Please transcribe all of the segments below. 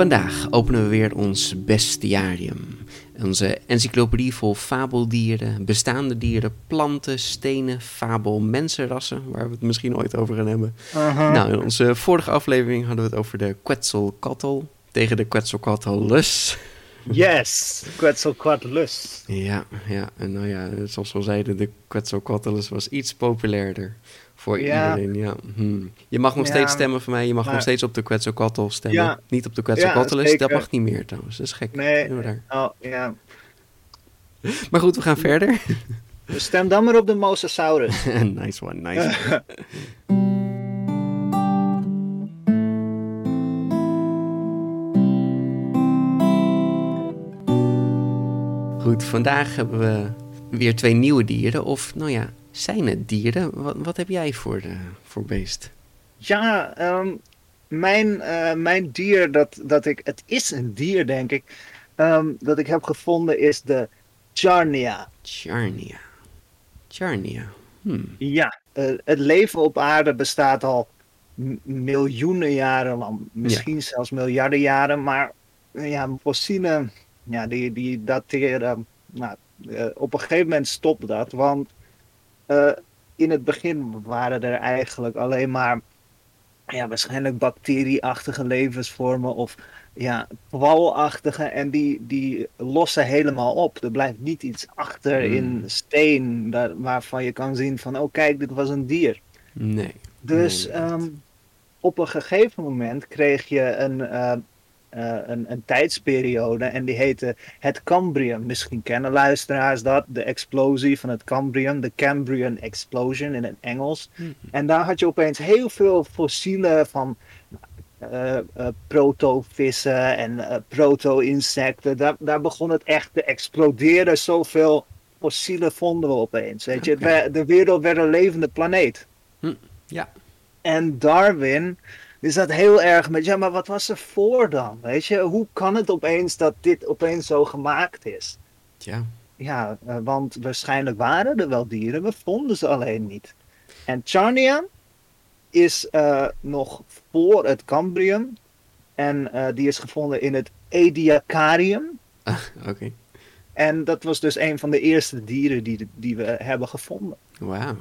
Vandaag openen we weer ons bestiarium. Onze encyclopedie vol fabeldieren, bestaande dieren, planten, stenen, fabel, mensenrassen, waar we het misschien ooit over gaan hebben. Nou, in onze vorige aflevering hadden we het over de Quetzalcoatl tegen de Quetzalcoatlus. Yes, Quetzalcoatlus. Ja, ja, en nou ja, zoals we al zeiden, de Quetzalcoatlus was iets populairder voor Ja. iedereen. Ja. Hm. Je mag nog Ja, steeds stemmen van mij, je mag maar- nog steeds op de Quetzalcoatl stemmen. Ja. Niet op de Quetzalcoatlus, dat mag niet meer trouwens, dat is gek. Nee. Oh, ja. Maar goed, we gaan verder. Dus stem dan maar op de Mosasaurus. nice one, nice one. Goed, vandaag hebben we weer twee nieuwe dieren. Of, nou ja, zijn het dieren? Wat, wat heb jij voor, eh, voor beest? Ja, ehm, mijn, eh, mijn dier, dat, dat ik, het is een dier denk ik, ehm, dat ik heb gevonden is de Charnia. Charnia. Charnia. Hmm. Ja, eh, het leven op aarde bestaat al miljoenen jaren lang, misschien zelfs miljarden jaren, maar ja, fossielen, ja, die, die dateren, nou, eh, op een gegeven moment stopt dat, want eh, in het begin waren er eigenlijk alleen maar, ja, waarschijnlijk bacterieachtige levensvormen of ja, kwalachtige en die, die lossen helemaal op. Er blijft niet iets achter Hmm. in steen daar, waarvan je kan zien van, oh kijk, dit was een dier. Nee. Dus Nee, ehm, op een gegeven moment kreeg je een, eh, eh, een, een tijdsperiode en die heette het Cambrium. Misschien kennen luisteraars dat, de explosie van het Cambrium, de Cambrian Explosion in het Engels. Hmm. En daar had je opeens heel veel fossielen van eh eh, protovissen en proto-insecten. Daar, daar begon het echt te exploderen. Zoveel fossielen vonden we opeens. Weet je? De wereld werd een levende planeet. Ja. En Darwin is dat heel erg met, ja, maar wat was er voor dan? Weet je, hoe kan het opeens dat dit opeens zo gemaakt is? Tja. Ja, eh, want waarschijnlijk waren er wel dieren, we vonden ze alleen niet. En Charnia is eh, nog voor het Cambrium. En eh, die is gevonden in het Ediacarium. Ah, Oké. En dat was dus een van de eerste dieren die, die we hebben gevonden. Wauw.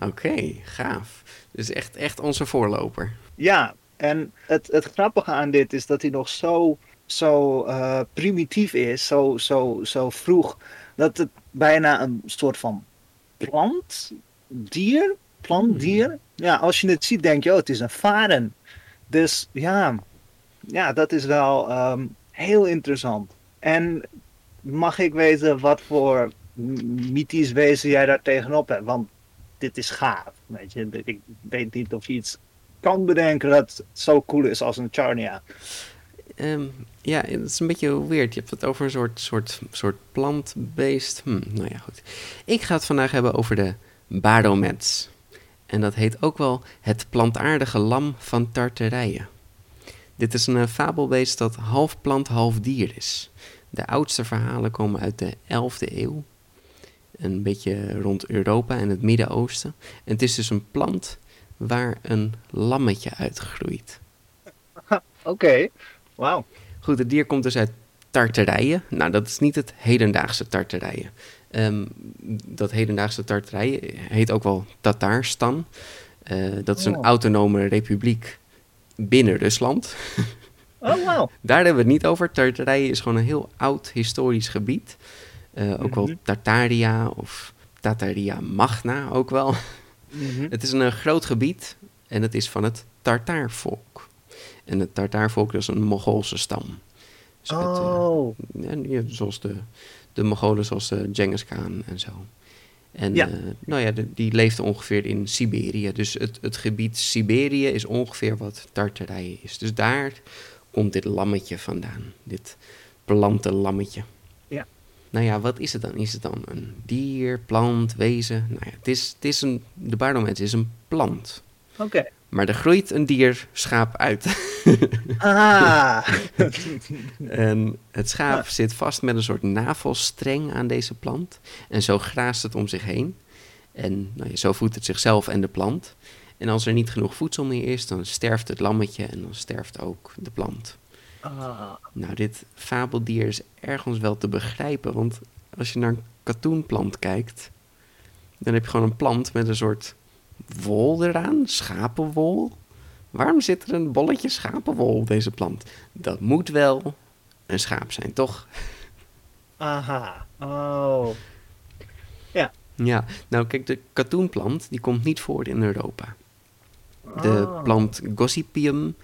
Oké, gaaf. Dus echt, echt onze voorloper. Ja, en het, het grappige aan dit is dat hij nog zo, zo eh, primitief is, zo, zo, zo vroeg, dat het bijna een soort van plantdier, plantdier. Ja, als je het ziet denk je, oh, het is een varen. Dus ja, ja dat is wel ehm, heel interessant. En mag ik weten wat voor mythisch wezen jij daar tegenop hebt? Want dit is gaaf, weet je. Ik weet niet of je iets kan bedenken dat zo cool is als een Charnia. Ehm, ja, het is een beetje weird. Je hebt het over een soort, soort, soort plantbeest. Hm, nou ja, goed. Ik ga het vandaag hebben over de Baromets. En dat heet ook wel het plantaardige lam van Tartarije. Dit is een eh, fabelbeest dat half plant, half dier is. De oudste verhalen komen uit de 11e eeuw. Een beetje rond Europa en het Midden-Oosten. En het is dus een plant waar een lammetje uitgroeit. Oké, wauw. Goed, het dier komt dus uit Tartarije. Nou, dat is niet het hedendaagse Tartarije. Ehm, dat hedendaagse Tartarije heet ook wel Tatarstan. Eh, dat is een Oh. autonome republiek binnen Rusland. Oh, wauw. Daar hebben we het niet over. Tartarije is gewoon een heel oud historisch gebied. Eh, ook wel Mhm. Tartaria of Tataria Magna ook wel. Mhm. Het is een eh, groot gebied en het is van het Tartaarvolk. En het Tartaarvolk is een Mongoolse stam. Dus eh, Oh, en, ja, zoals de, de Mongolen, zoals uh, Genghis Khan en zo. En Ja. nou ja, de- die leefde ongeveer in Siberië. Dus het, het gebied Siberië is ongeveer wat Tartarije is. Dus daar komt dit lammetje vandaan. Dit plantenlammetje. Ja. Nou ja, wat is het dan? Is het dan een dier, plant, wezen? Nou ja, het is, het is een, de baardomens is een plant. oké. Maar er groeit een dier schaap uit. Ah, En het schaap Ja. zit vast met een soort navelstreng aan deze plant. En zo graast het om zich heen. En nou ja, zo voedt het zichzelf en de plant. En als er niet genoeg voedsel meer is, dan sterft het lammetje en dan sterft ook de plant. Ah, Nou, dit fabeldier is ergens wel te begrijpen. Want als je naar een katoenplant kijkt, dan heb je gewoon een plant met een soort wol eraan, schapenwol. Waarom zit er een bolletje schapenwol op deze plant? Dat moet wel een schaap zijn, toch? aha. Oh, Ja, nou kijk, de katoenplant die komt niet voor in Europa. De Ah. plant Gossypium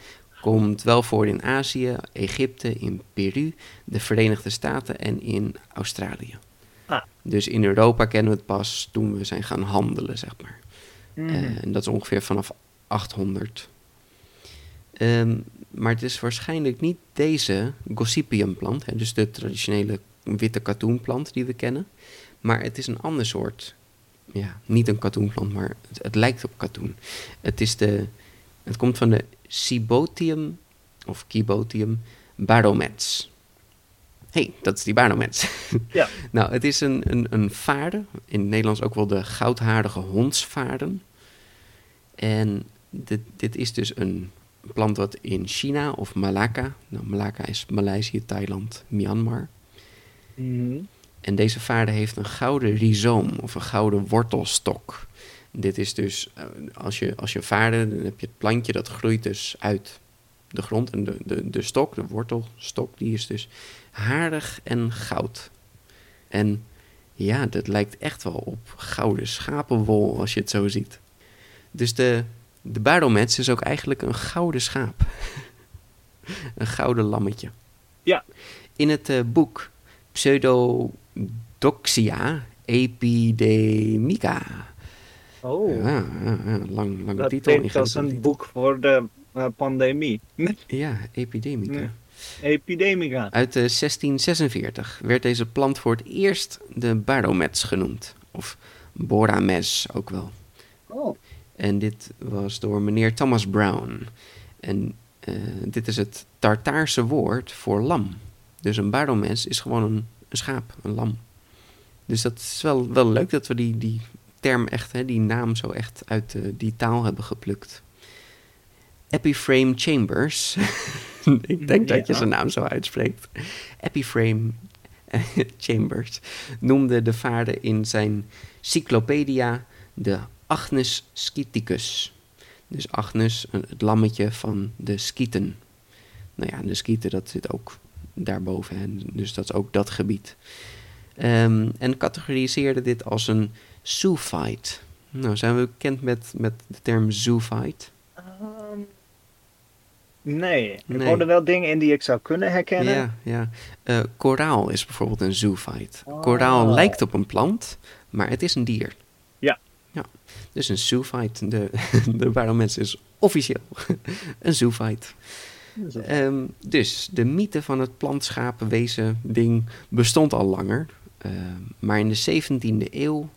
komt wel voor in Azië, Egypte, in Peru, de Verenigde Staten en in Australië. Ah. Dus in Europa kennen we het pas toen we zijn gaan handelen, zeg maar. Mhm. Eh, en dat is ongeveer vanaf 800. Ehm, maar het is waarschijnlijk niet deze Gossypium-plant, hè, dus de traditionele witte katoenplant die we kennen. Maar het is een ander soort. Ja, niet een katoenplant, maar het, het lijkt op katoen. Het, is de, het komt van de Cibotium, of Cibotium baromets. hey, dat is die baromets. Ja. nou, het is een, een, een vaarde, in het Nederlands ook wel de goudharige hondsvaarden. En dit, dit is dus een plant wat in China of Malacca, nou Malacca is Maleisië, Thailand, Myanmar. Mhm. En deze vaarde heeft een gouden rhizoom of een gouden wortelstok. Dit is dus, eh, als je, als je vaarde, dan heb je het plantje dat groeit dus uit de grond. En de, de, de stok, de wortelstok, die is dus haardig en goud. En ja, dat lijkt echt wel op gouden schapenwol als je het zo ziet. Dus de, de is ook eigenlijk een gouden schaap. een gouden lammetje. Ja. In het eh, boek Pseudodoxia epidemica. Oh, Ja, ja, ja, lang, lange dat titel. klinkt als een boek voor de eh, pandemie. Ja, epidemica. Ja. Epidemica. Uit eh, 1646 werd deze plant voor het eerst de baardomets genoemd. Of borames ook wel. Oh, En dit was door meneer Thomas Brown. En eh, dit is het Tartaarse woord voor lam. Dus een baardomens is gewoon een, een schaap, een lam. Dus dat is wel, wel leuk dat we die, die term echt, hè, die naam zo echt uit eh, die taal hebben geplukt. Epiphrame Chambers. Ik denk dat je zijn naam zo uitspreekt. Epiphrame Chambers noemde de vaarde in zijn Cyclopedia de Agnus Scyticus. Dus Agnus, een- het lammetje van de Scythen. Nou ja, de Scythen, dat zit ook daarboven. Hè? Dus dat is ook dat gebied. Ehm, en categoriseerde dit als een zoophyte. Nou, zijn we bekend met, met de term zoophyte? ehm, nee. Ik Nee. hoorde wel dingen in die ik zou kunnen herkennen. Ja, ja. Eh, koraal is bijvoorbeeld een zoophyte. Oh. Koraal lijkt op een plant, maar het is een dier. Ja. ja. Dus een zoophyte, de, de barometer is officieel een zoophyte. Zo. Ehm, dus de mythe van het plantschapenwezen ding bestond al langer. Ehm, maar in de 17e eeuw,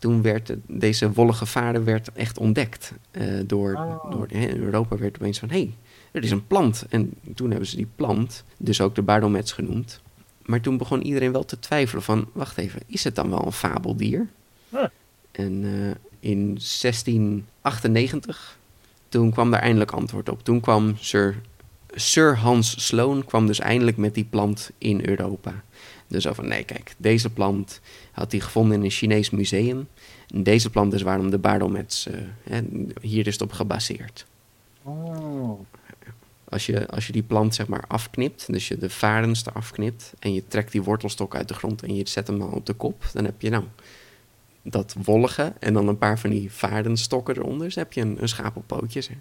toen werd deze wollige vaarde werd echt ontdekt. eh, door, Oh. door hè, Europa werd opeens van, hé, hey, er is een plant. En toen hebben ze die plant, dus ook de baardomets genoemd. Maar toen begon iedereen wel te twijfelen van, wacht even, is het dan wel een fabeldier? En eh, in 1698, toen kwam daar eindelijk antwoord op. Toen kwam Sir, Sir Hans Sloane kwam dus eindelijk met die plant in Europa. Dus van, nee kijk, deze plant had hij gevonden in een Chinees museum. En deze plant is waarom de baardomets, eh, hè, hier is het op gebaseerd. Oh. Als je, als je die plant zeg maar afknipt, dus je de varens eraf knipt en je trekt die wortelstok uit de grond en je zet hem dan op de kop, dan heb je nou dat wollige en dan een paar van die varenstokken eronder. Dus heb je een, een schaap op pootjes. hè.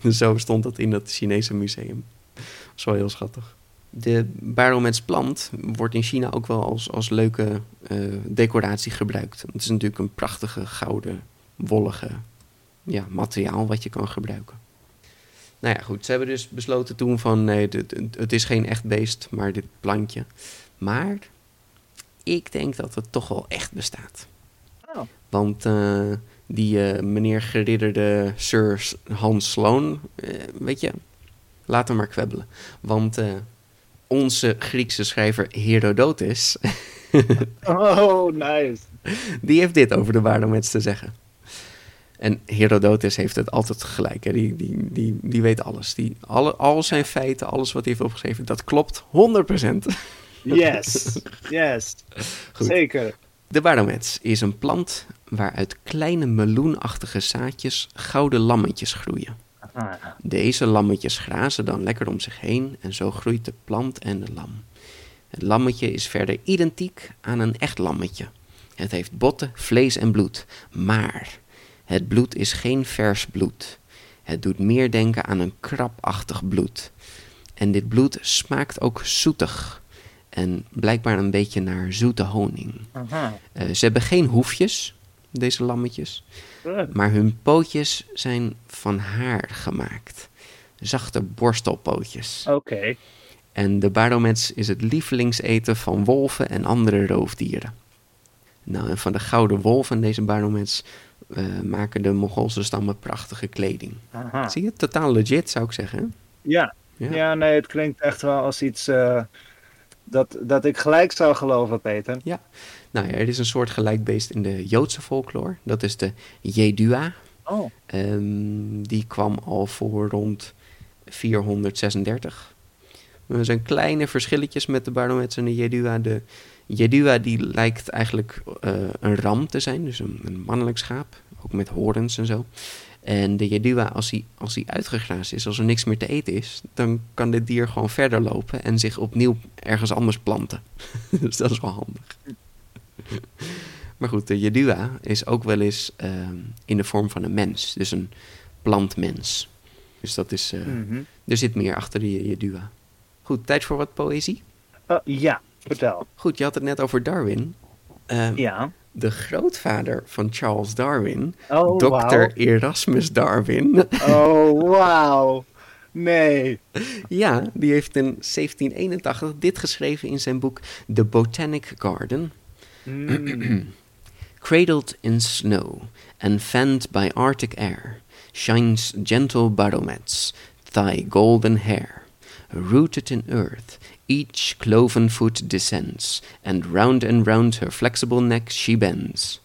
dus zo stond dat in dat Chinese museum. Dat is wel heel schattig. De barometsplant wordt in China ook wel als, als leuke eh, decoratie gebruikt. Het is natuurlijk een prachtige gouden, wollige ja, materiaal wat je kan gebruiken. Nou ja, goed. Ze hebben dus besloten toen van nee, het is geen echt beest, maar dit plantje. Maar ik denk dat het toch wel echt bestaat. Oh. Want uh, die uh, meneer geridderde Sir Hans Sloan, weet je, laat hem maar kwebbelen. Want onze Griekse schrijver Herodotus. oh, nice. Die heeft dit over de waardomets te zeggen. En Herodotus heeft het altijd gelijk. Hè? Die, die, die, die weet alles. Die, alle, al zijn feiten, alles wat hij heeft opgeschreven, dat klopt 100%. Yes, yes. Goed. Zeker. De badomets is een plant waaruit kleine meloenachtige zaadjes gouden lammetjes groeien. Deze lammetjes grazen dan lekker om zich heen en zo groeit de plant en de lam. Het lammetje is verder identiek aan een echt lammetje. Het heeft botten, vlees en bloed, maar het bloed is geen vers bloed. Het doet meer denken aan een krabachtig bloed. En dit bloed smaakt ook zoetig. En blijkbaar een beetje naar zoete honing. Uh, ze hebben geen hoefjes, deze lammetjes. Maar hun pootjes zijn van haar gemaakt. Zachte borstelpootjes. Oké. Okay. En de badomets is het lievelingseten van wolven en andere roofdieren. Nou, en van de gouden wolf en deze badomets uh, maken de Mongoolse stammen prachtige kleding. Aha. Zie je? Totaal legit, zou ik zeggen. Ja. ja. Ja, nee, het klinkt echt wel als iets uh, dat, dat ik gelijk zou geloven, Peter. Ja. Nou ja, er is een soort gelijkbeest in de Joodse folklore. Dat is de Jedua. Oh. Um, die kwam al voor rond 436. Er zijn kleine verschilletjes met de Barnomets en de Jedua. De Jedua die lijkt eigenlijk uh, een ram te zijn, dus een, een, mannelijk schaap, ook met horens en zo. En de Jedua, als hij, als hij uitgegraasd is, als er niks meer te eten is, dan kan dit dier gewoon verder lopen en zich opnieuw ergens anders planten. dus dat is wel handig. maar goed, de Jedua is ook wel eens uh, in de vorm van een mens, dus een plantmens. Dus dat is, uh, mm -hmm. er zit meer achter de Jedua. Goed, tijd voor wat poëzie? Uh, ja, vertel. Goed, je had het net over Darwin. Uh, ja. De grootvader van Charles Darwin, oh, Dr. Wow. Erasmus Darwin. Oh, wauw. Nee. Ja, die heeft in 1781 dit geschreven in zijn boek The Botanic Garden. Mm. Cradled in snow and fanned by arctic air, shines gentle baromets, thy golden hair. Rooted in earth, each cloven foot descends, and round and round her flexible neck she bends.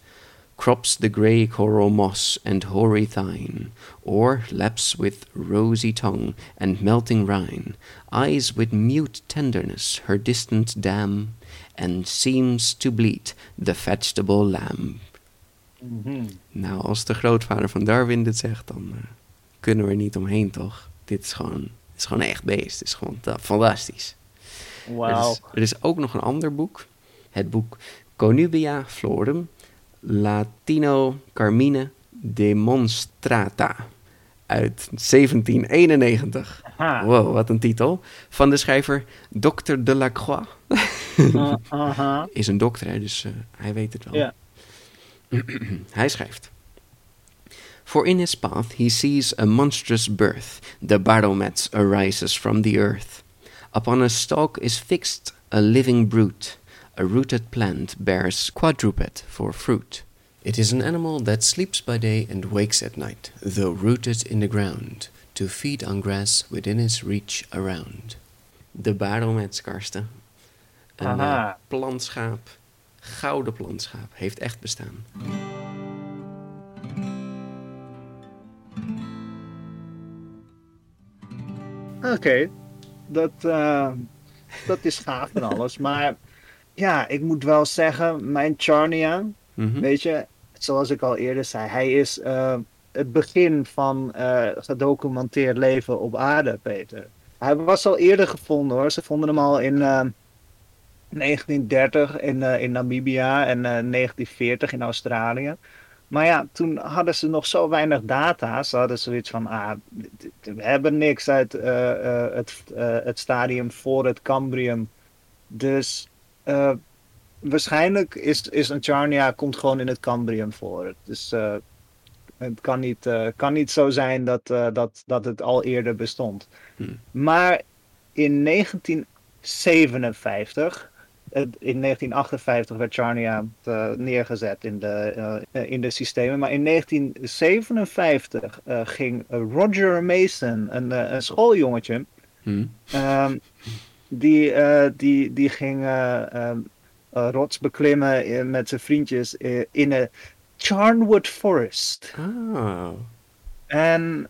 Crops the grey coral moss and hoary thine, or laps with rosy tongue and melting rind, eyes with mute tenderness her distant dam, and seems to bleat the vegetable lamb. Mm -hmm. Nou, als de grootvader van Darwin dit zegt, dan uh, kunnen we er niet omheen, toch? Dit is gewoon, dit is gewoon echt beest. Het is gewoon uh, fantastisch. Wow. Er, is, er is ook nog een ander boek. Het boek Conubia Florum Latino Carmine Demonstrata uit 1791. Aha. Wow, wat een titel. Van de schrijver Dr. Delacroix. uh, uh-huh. Is een dokter, hè, dus uh, hij weet het wel. Hij schrijft. For in his path he sees a monstrous birth, the baromet arises from the earth. Upon a stalk is fixed a living brute, a rooted plant bears quadruped for fruit. It is an animal that sleeps by day and wakes at night, though rooted in the ground, to feed on grass within his reach around. De barometskaarsten. Een uh, plantschaap, gouden plantschaap, heeft echt bestaan. Oké, okay. dat, uh, dat is gaaf en alles. Maar ja, ik moet wel zeggen, mijn Charnia, Mhm. weet je, zoals ik al eerder zei, hij is uh, het begin van uh, gedocumenteerd leven op aarde, Peter. Hij was al eerder gevonden hoor. Ze vonden hem al in 1930 in, in Namibia en 1940 in Australië. Maar ja, toen hadden ze nog zo weinig data. Ze hadden zoiets van, ah, we hebben niks uit uh, het, het stadium voor het Cambrium. Dus waarschijnlijk is, is een Charnia komt gewoon in het Cambrium voor. Dus het kan niet, kan niet zo zijn dat, dat, dat het al eerder bestond. Hmm. Maar in 1957 in 1958 werd Charnia uh, neergezet in de, uh, in de systemen. Maar in 1957 uh, ging Roger Mason, een, een schooljongetje, hmm. um, die, die, die ging um, rots beklimmen met zijn vriendjes in een Charnwood Forest. Oh. En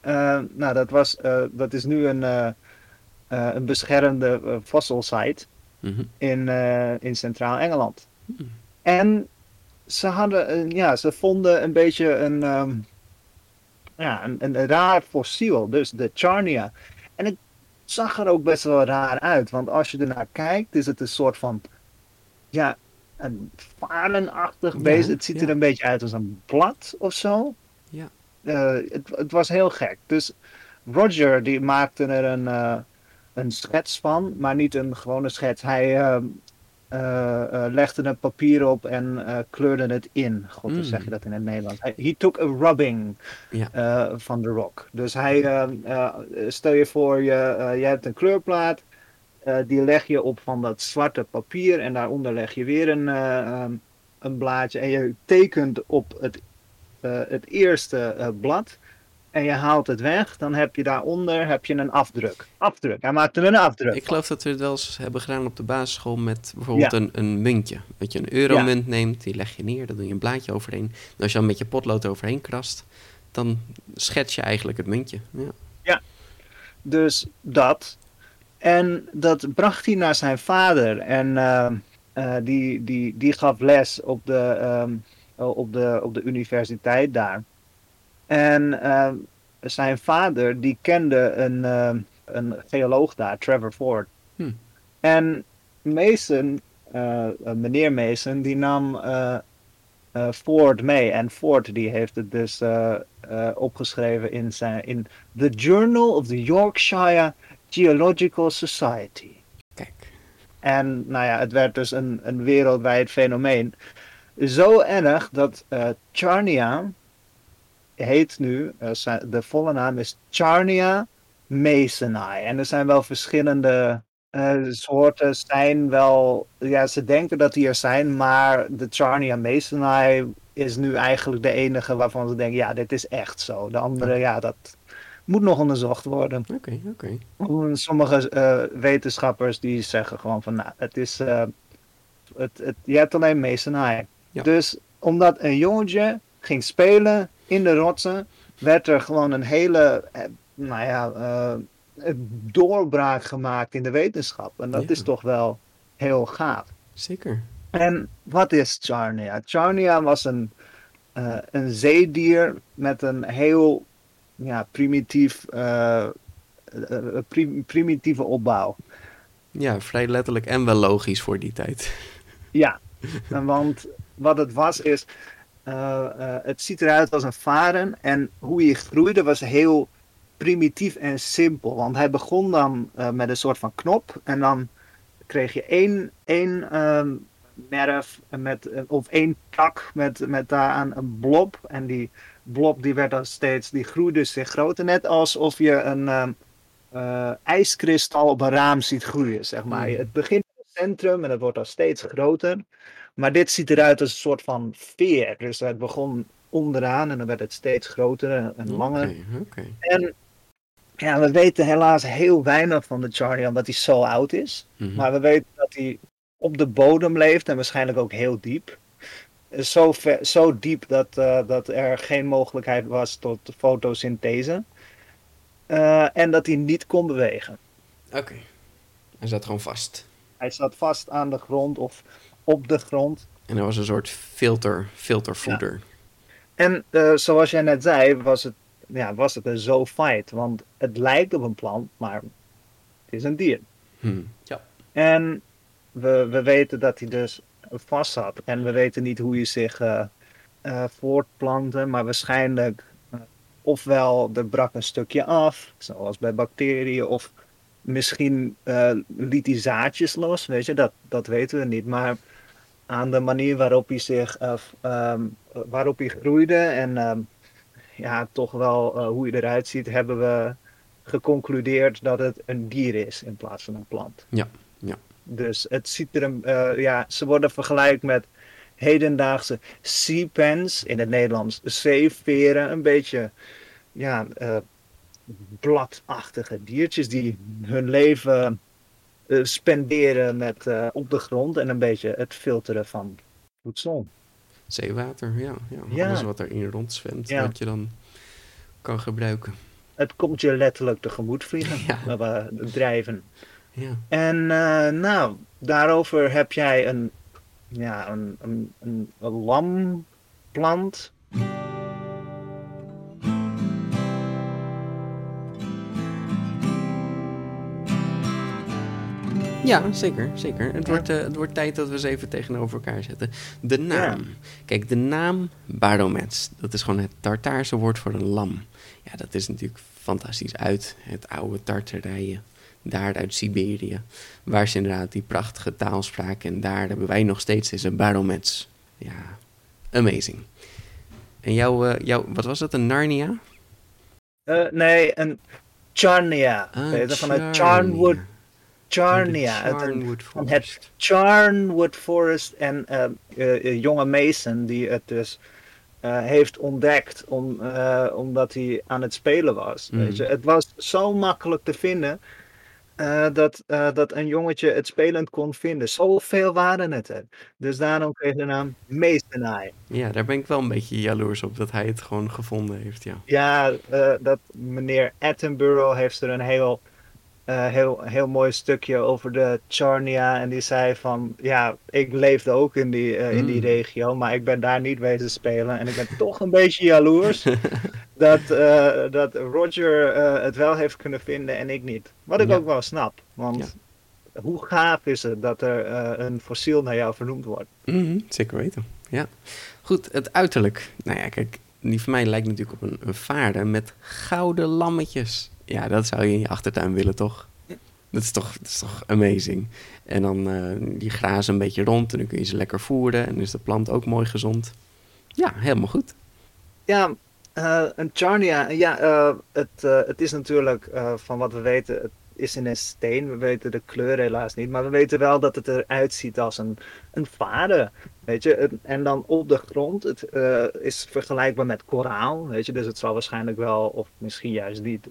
nou, dat, was, dat is nu een, een beschermde fossil site. Mhm. in, uh, in Centraal-Engeland. Mhm. En ze, hadden, ja, ze vonden een beetje een, um, ja, een, een, raar fossiel, dus de Charnia. En het zag er ook best wel raar uit, want als je ernaar kijkt, is het een soort van, ja, een varenachtig ja, beest. Het ziet er een beetje uit als een blad of zo. Ja. Uh, het, het, was heel gek. Dus Roger die maakte er een, uh, een schets van, maar niet een gewone schets. Hij uh, uh, legde een papier op en kleurde het in. God, mm. zeg je dat in het Nederlands? Hij took a rubbing ja. van de rock. Dus hij, stel je voor, je, je hebt een kleurplaat. die leg je op van dat zwarte papier en daaronder leg je weer een, ehm, een blaadje. En je tekent op het, het eerste blad en je haalt het weg, dan heb je daaronder heb je een afdruk. Afdruk. Hij maakt er een afdruk. Ik geloof dat we het wel eens hebben gedaan op de basisschool met bijvoorbeeld een, een muntje. Dat je een euromunt neemt, die leg je neer, dan doe je een blaadje overheen. En als je dan met je potlood overheen krast, dan schets je eigenlijk het muntje. Ja, ja. dus dat. En dat bracht hij naar zijn vader. En uh, uh, die, die, die gaf les op de, um, op de, op de universiteit daar. En uh, zijn vader, die kende een, uh, een geoloog daar, Trevor Ford. Hm. En Mason, uh, meneer Mason, die nam Ford mee. En Ford die heeft het dus opgeschreven in, zijn, in The Journal of the Yorkshire Geological Society. Kijk. En nou ja, het werd dus een, een wereldwijd fenomeen. Zo erg dat Charnia, heet nu, uh, de volle naam is Charnia masoni. En er zijn wel verschillende uh, soorten, zijn wel, ja, ze denken dat die er zijn, maar de Charnia masoni is nu eigenlijk de enige waarvan ze denken, ja, dit is echt zo. De andere, ja, dat moet nog onderzocht worden. Oké, oké. Sommige uh, wetenschappers die zeggen gewoon van, nou, het is, uh, het, het, je hebt alleen masoni. Ja. Dus omdat een jongetje ging spelen in de rotsen werd er gewoon een hele, eh, nou ja, uh, doorbraak gemaakt in de wetenschap. En dat is toch wel heel gaaf. Zeker. En wat is Charnia? Charnia was een, uh, een zeedier met een heel ja, primitief, prim primitieve opbouw. Ja, vrij letterlijk en wel logisch voor die tijd. Ja, want wat het was is, uh, uh, het ziet eruit als een varen. En hoe hij groeide was heel primitief en simpel. Want hij begon dan uh, met een soort van knop. En dan kreeg je één, één um, merf met, of één tak met, met daaraan een blob. En die blob die werd dan steeds, die groeide zich groter. Net alsof je een um, ijskristal op een raam ziet groeien, zeg maar. Hmm. Het begint in het centrum en het wordt dan steeds groter. Maar dit ziet eruit als een soort van veer. Dus het begon onderaan en dan werd het steeds groter en langer. Okay, En ja, we weten helaas heel weinig van de Charlie, omdat hij zo oud is. Mhm. Maar we weten dat hij op de bodem leeft en waarschijnlijk ook heel diep. Zo, ver, zo diep dat, uh, dat er geen mogelijkheid was tot fotosynthese. Uh, en dat hij niet kon bewegen. Oké. Hij zat gewoon vast. Hij zat vast aan de grond of op de grond. En er was een soort filter, filtervoeder. En uh, zoals jij net zei, was het, ja, was het een zoofeit. Want het lijkt op een plant, maar het is een dier. Hmm. Ja. En we, we weten dat hij dus vast zat. En we weten niet hoe hij zich uh, eh, voortplanten, maar waarschijnlijk uh, ofwel er brak een stukje af, zoals bij bacteriën, of misschien uh, liet hij zaadjes los, weet je, dat, dat weten we niet. Maar aan de manier waarop hij zich, um, waarop hij groeide en um, ja, toch wel hoe hij eruit ziet, hebben we geconcludeerd dat het een dier is in plaats van een plant. Ja, ja. Dus het ziet er, een, ja, ze worden vergelijkt met hedendaagse sea pens, in het Nederlands zeeveren, een beetje ja, bladachtige diertjes die hun leven spenderen met, uh, op de grond en een beetje het filteren van voedsel. Zeewater, ja. ja. ja. Alles wat erin rondzwemt, ja. wat je dan kan gebruiken. Het komt je letterlijk tegemoet vliegen, ja. we drijven. Ja. En nou, daarover heb jij een ja, een, een, een, een lamplant. Ja, zeker, zeker. Het, wordt, uh, het wordt tijd dat we ze even tegenover elkaar zetten. De naam. Ja. Kijk, de naam Baromets, dat is gewoon het Tartaarse woord voor een lam. Ja, dat is natuurlijk fantastisch uit het oude Tartarije daar uit Siberië, waar ze inderdaad die prachtige taal spraken. En daar hebben wij nog steeds deze baromets. Ja, amazing. En jouw, uh, jouw wat was dat, een Narnia? Uh, nee, een Charnia. Ah, vanuit Charnwood. Charnia. Charnwood het, het Charnwood Forest en uh, jonge Mason, die het dus heeft ontdekt om, omdat hij aan het spelen was. Mm. Weet je? Het was zo makkelijk te vinden uh, dat, uh, dat een jongetje het spelend kon vinden. Zoveel waren het er. Dus daarom kreeg de naam Meestenai. Ja, daar ben ik wel een beetje jaloers op dat hij het gewoon gevonden heeft. Ja, ja uh, dat meneer Attenborough heeft er een heel, heel, heel mooi stukje over de Charnia. En die zei van, ja, ik leefde ook in die, in die mm. regio, maar ik ben daar niet wezen spelen. En ik ben toch een beetje jaloers dat, uh, dat Roger het wel heeft kunnen vinden en ik niet. Wat ik ja. ook wel snap. Want ja. hoe gaaf is het dat er een fossiel naar jou vernoemd wordt? Mm -hmm, zeker weten, ja. Goed, het uiterlijk. Nou ja, kijk, die van mij lijkt natuurlijk op een, een vaarder met gouden lammetjes. Ja, dat zou je in je achtertuin willen, toch? Dat is toch, dat is toch amazing. En dan die grazen een beetje rond en dan kun je ze lekker voeren. En is de plant ook mooi gezond. Ja, helemaal goed. Ja, uh, een Charnia, ja, uh, het, uh, het is natuurlijk van wat we weten, is in een steen. We weten de kleur helaas niet, maar we weten wel dat het eruit ziet als een, een vade. Weet je, en dan op de grond, het is vergelijkbaar met koraal. Weet je, dus het zal waarschijnlijk wel, of misschien juist niet,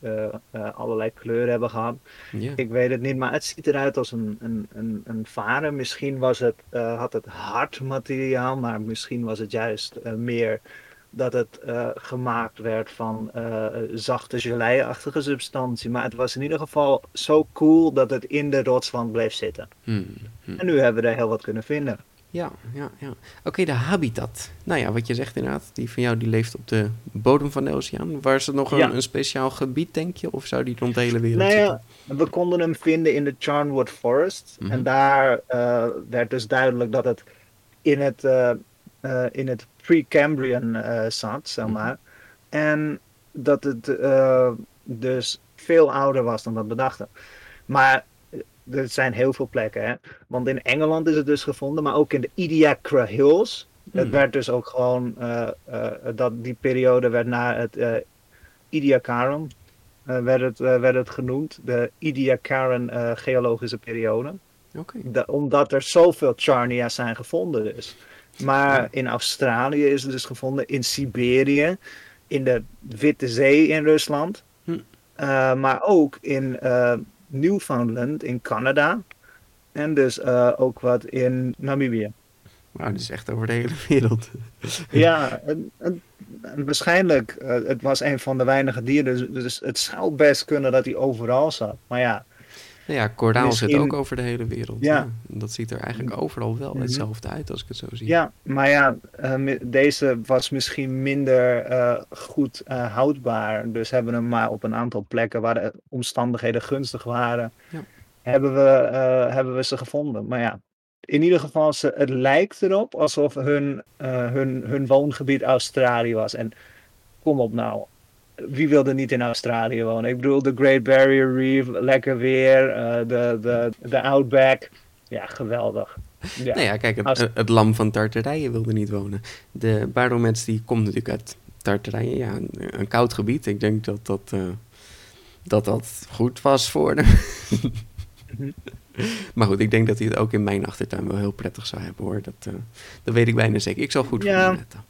allerlei kleuren hebben gehad. Yeah. Ik weet het niet, maar het ziet eruit als een, een, een, een vade. Misschien was het, had het hard materiaal, maar misschien was het juist meer dat het uh, gemaakt werd van uh, zachte geleiachtige substantie. Maar het was in ieder geval zo cool dat het in de rotswand bleef zitten. Hmm, hmm. En nu hebben we er heel wat kunnen vinden. Ja, ja, ja. Oké, okay, de habitat. Nou ja, wat je zegt inderdaad, die van jou die leeft op de bodem van de oceaan. Was het nog een, een speciaal gebied, denk je? Of zou die rond de hele wereld nou ja, zitten? We konden hem vinden in de Charnwood Forest. Mm -hmm. En daar uh, werd dus duidelijk dat het in het, uh, uh, in het Precambrian uh, zat, zeg mhm. maar. En dat het uh, dus veel ouder was dan we bedachten. Maar er zijn heel veel plekken, hè. Want in Engeland is het dus gevonden, maar ook in de Ediacara Hills. Mm. Het werd dus ook gewoon, uh, dat die periode werd naar het Ediacaran, werd, het, werd het genoemd. De Ediacaran geologische periode. Okay. omdat er zoveel Charnia's zijn gevonden dus. Maar in Australië is het dus gevonden, in Siberië, in de Witte Zee in Rusland, hm. uh, maar ook in uh, Newfoundland in Canada en dus uh, ook wat in Namibië. Wauw, dat is echt over de hele wereld. ja, en, en, en waarschijnlijk, het was een van de weinige dieren, dus, dus het zou best kunnen dat hij overal zat. Maar ja, nou ja, koraal Misschien... zit ook over de hele wereld. Ja. ja. Dat ziet er eigenlijk overal wel mm-hmm. hetzelfde uit als ik het zo zie. Ja, maar ja, uh, deze was misschien minder uh, goed uh, houdbaar. Dus hebben we hem maar op een aantal plekken waar de omstandigheden gunstig waren, ja. hebben, we, hebben we ze gevonden. Maar ja, in ieder geval, ze, het lijkt erop alsof hun, hun, hun woongebied Australië was. En kom op nou, wie wilde niet in Australië wonen? Ik bedoel, de Great Barrier Reef, lekker weer, uh, de, de, de Outback. Ja, geweldig. Ja. Nou ja, kijk, het, het, lam van Tartarije wilde niet wonen. De Baromets die komt natuurlijk uit Tartarije, ja, een, een, koud gebied. Ik denk dat dat, uh, dat, dat goed was voor hem. Maar goed, ik denk dat hij het ook in mijn achtertuin wel heel prettig zou hebben hoor. Dat, uh, dat weet ik bijna zeker. Ik zal goed voor hem letten.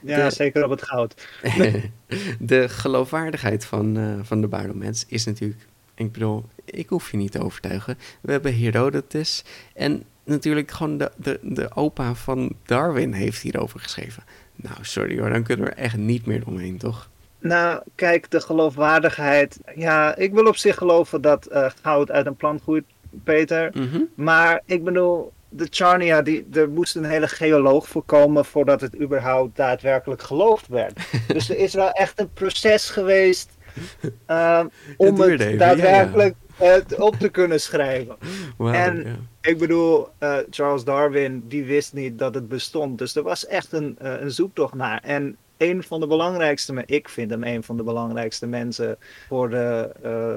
Ja, zeker op het goud. de geloofwaardigheid van, uh, van de Baromets is natuurlijk ik bedoel, ik hoef je niet te overtuigen. We hebben Herodotus en natuurlijk gewoon de, de, de opa van Darwin heeft hierover geschreven. Nou, sorry hoor, dan kunnen we er echt niet meer omheen, toch? Nou, kijk, de geloofwaardigheid. Ja, ik wil op zich geloven dat uh, goud uit een plant groeit, Peter. Mhm. Maar ik bedoel, de Charnia, die, er moest een hele geoloog voorkomen voordat het überhaupt daadwerkelijk geloofd werd. dus er is wel echt een proces geweest uh, om het, daadwerkelijk op te kunnen schrijven. en ik bedoel, uh, Charles Darwin, die wist niet dat het bestond. Dus er was echt een, uh, een zoektocht naar. En een van de belangrijkste, ik vind hem een van de belangrijkste mensen voor de,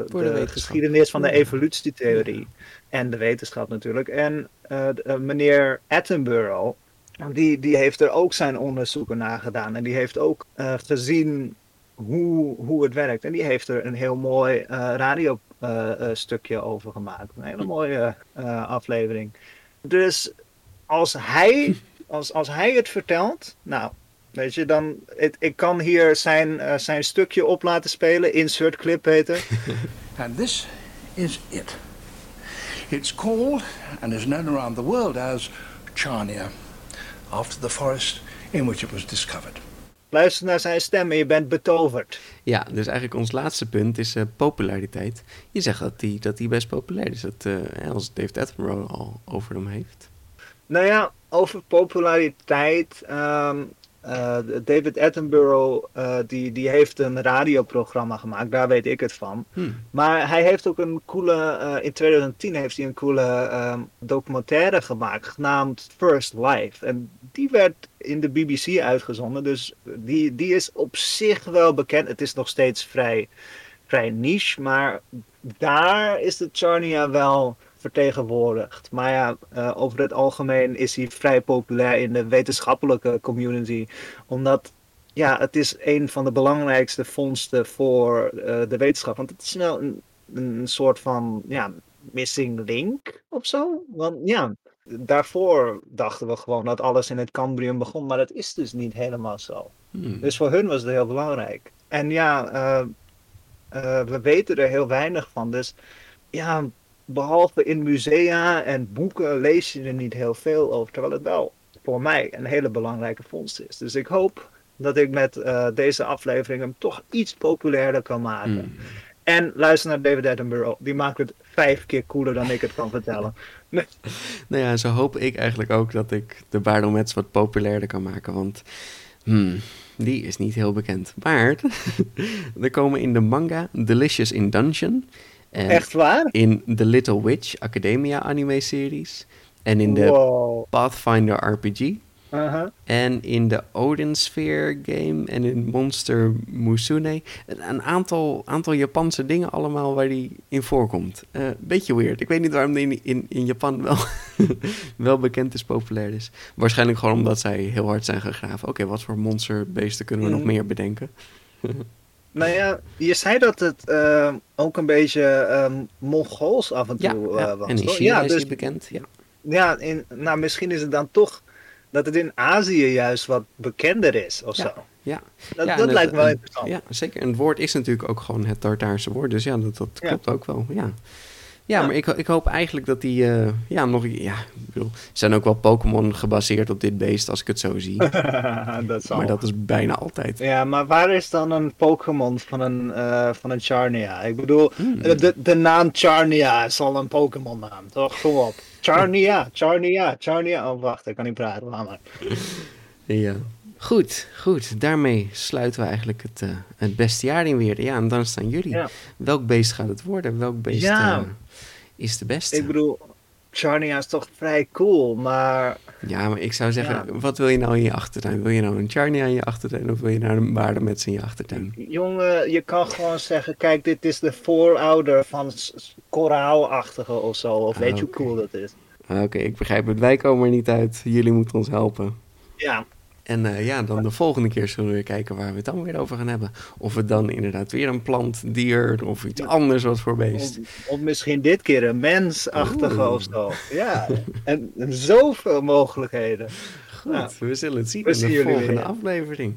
voor de, de geschiedenis van de evolutietheorie. En de wetenschap natuurlijk. En meneer Attenborough, die, die heeft er ook zijn onderzoeken naar gedaan. En die heeft ook gezien hoe, hoe het werkt. En die heeft er een heel mooi radiostukje over gemaakt. Een hele mooie aflevering. Dus als hij, als, als hij het vertelt, nou, weet je, dan. Het, ik kan hier zijn, zijn stukje op laten spelen. Insert clip, Peter. And this is it. It's called and is known around the world as Charnia, after the forest in which it was discovered. Luister naar zijn stem en je bent betoverd. Ja, dus eigenlijk ons laatste punt is uh, populariteit. Je zegt dat hij dat die best populair is, dat, uh, als David Attenborough al over hem heeft. Nou ja, over populariteit. Um, uh, David Attenborough uh, die, die heeft een radioprogramma gemaakt, daar weet ik het van. Hmm. Maar hij heeft ook een coole, uh, in 2010 heeft hij een coole um, documentaire gemaakt, genaamd First Life. En die werd in de BBC uitgezonden, dus die, die is op zich wel bekend. Het is nog steeds vrij, vrij niche, maar daar is de Charnia wel vertegenwoordigd. Maar ja, uh, over het algemeen is hij vrij populair in de wetenschappelijke community. Omdat ja, het is een van de belangrijkste vondsten voor uh, de wetenschap. Want het is wel een, een soort van ja, missing link of zo. Want ja, daarvoor dachten we gewoon dat alles in het Cambrium begon. Maar dat is dus niet helemaal zo. Hmm. Dus voor hun was het heel belangrijk. En ja, uh, we weten er heel weinig van. Dus ja, behalve in musea en boeken lees je er niet heel veel over. Terwijl het wel voor mij een hele belangrijke vondst is. Dus ik hoop dat ik met uh, deze aflevering hem toch iets populairder kan maken. Hmm. En luister naar David Attenborough. Die maakt het vijf keer cooler dan ik het kan vertellen. Nee. Nou ja, zo hoop ik eigenlijk ook dat ik de Baardomets wat populairder kan maken. Want hmm, die is niet heel bekend. Maar er komen in de manga Delicious in Dungeon Echt waar? In The Little Witch Academia anime-series. En in de Pathfinder RPG. Uh-huh. En in de Odin Sphere game en in Monster Musune. Een aantal, aantal Japanse dingen allemaal waar die in voorkomt. Uh, beetje weird. Ik weet niet waarom die in, in, Japan wel, wel bekend is, populair is. Waarschijnlijk gewoon omdat zij heel hard zijn gegraven. Oké, wat voor monsterbeesten kunnen we nog mm. meer bedenken? Nou ja, je zei dat het uh, ook een beetje um, Mongools af en toe ja, uh, was. En in China ja, is dus, bekend, ja. Ja, in, nou misschien is het dan toch dat het in Azië juist wat bekender is of zo. Ja, dat, dat lijkt me wel interessant. Ja, zeker. Een woord is natuurlijk ook gewoon het Tartaarse woord, dus ja, dat, dat klopt ook wel, ja. Ja, maar ik, ik hoop eigenlijk dat die, uh, ja, nog, ja, ik bedoel, zijn ook wel Pokémon gebaseerd op dit beest, als ik het zo zie. dat zal. Maar dat is bijna altijd. Ja, maar waar is dan een Pokémon van een, uh, van een Charnia? Ik bedoel, hmm. de, de naam Charnia is al een Pokémon naam, toch? Kom op. Charnia, Charnia, Charnia. Oh, wacht, ik kan niet praten, laat maar. ja. Goed, goed. Daarmee sluiten we eigenlijk het, uh, het beste jaar in weer. Ja, en dan staan jullie. Welk beest gaat het worden? Welk beest ja. uh, is de beste? Ik bedoel, Charnia is toch vrij cool, maar... Ja, maar ik zou zeggen, wat wil je nou in je achtertuin? Wil je nou een Charnia in je achtertuin of wil je nou een baardemets in je achtertuin? Jongen, je kan gewoon zeggen, kijk, dit is de voorouder van koraalachtige of zo. Of weet je hoe cool dat is? Ah, oké, ik begrijp het. Wij komen er niet uit. Jullie moeten ons helpen. Ja. En uh, ja, dan de volgende keer zullen we kijken waar we het dan weer over gaan hebben. Of het dan inderdaad weer een plant, dier of iets anders wat voor beest. Of, of misschien dit keer een mensachtige of zo. Ja, en, en, zoveel mogelijkheden. Goed, nou, we zullen het zien in de volgende aflevering.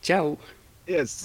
Ciao. Yes.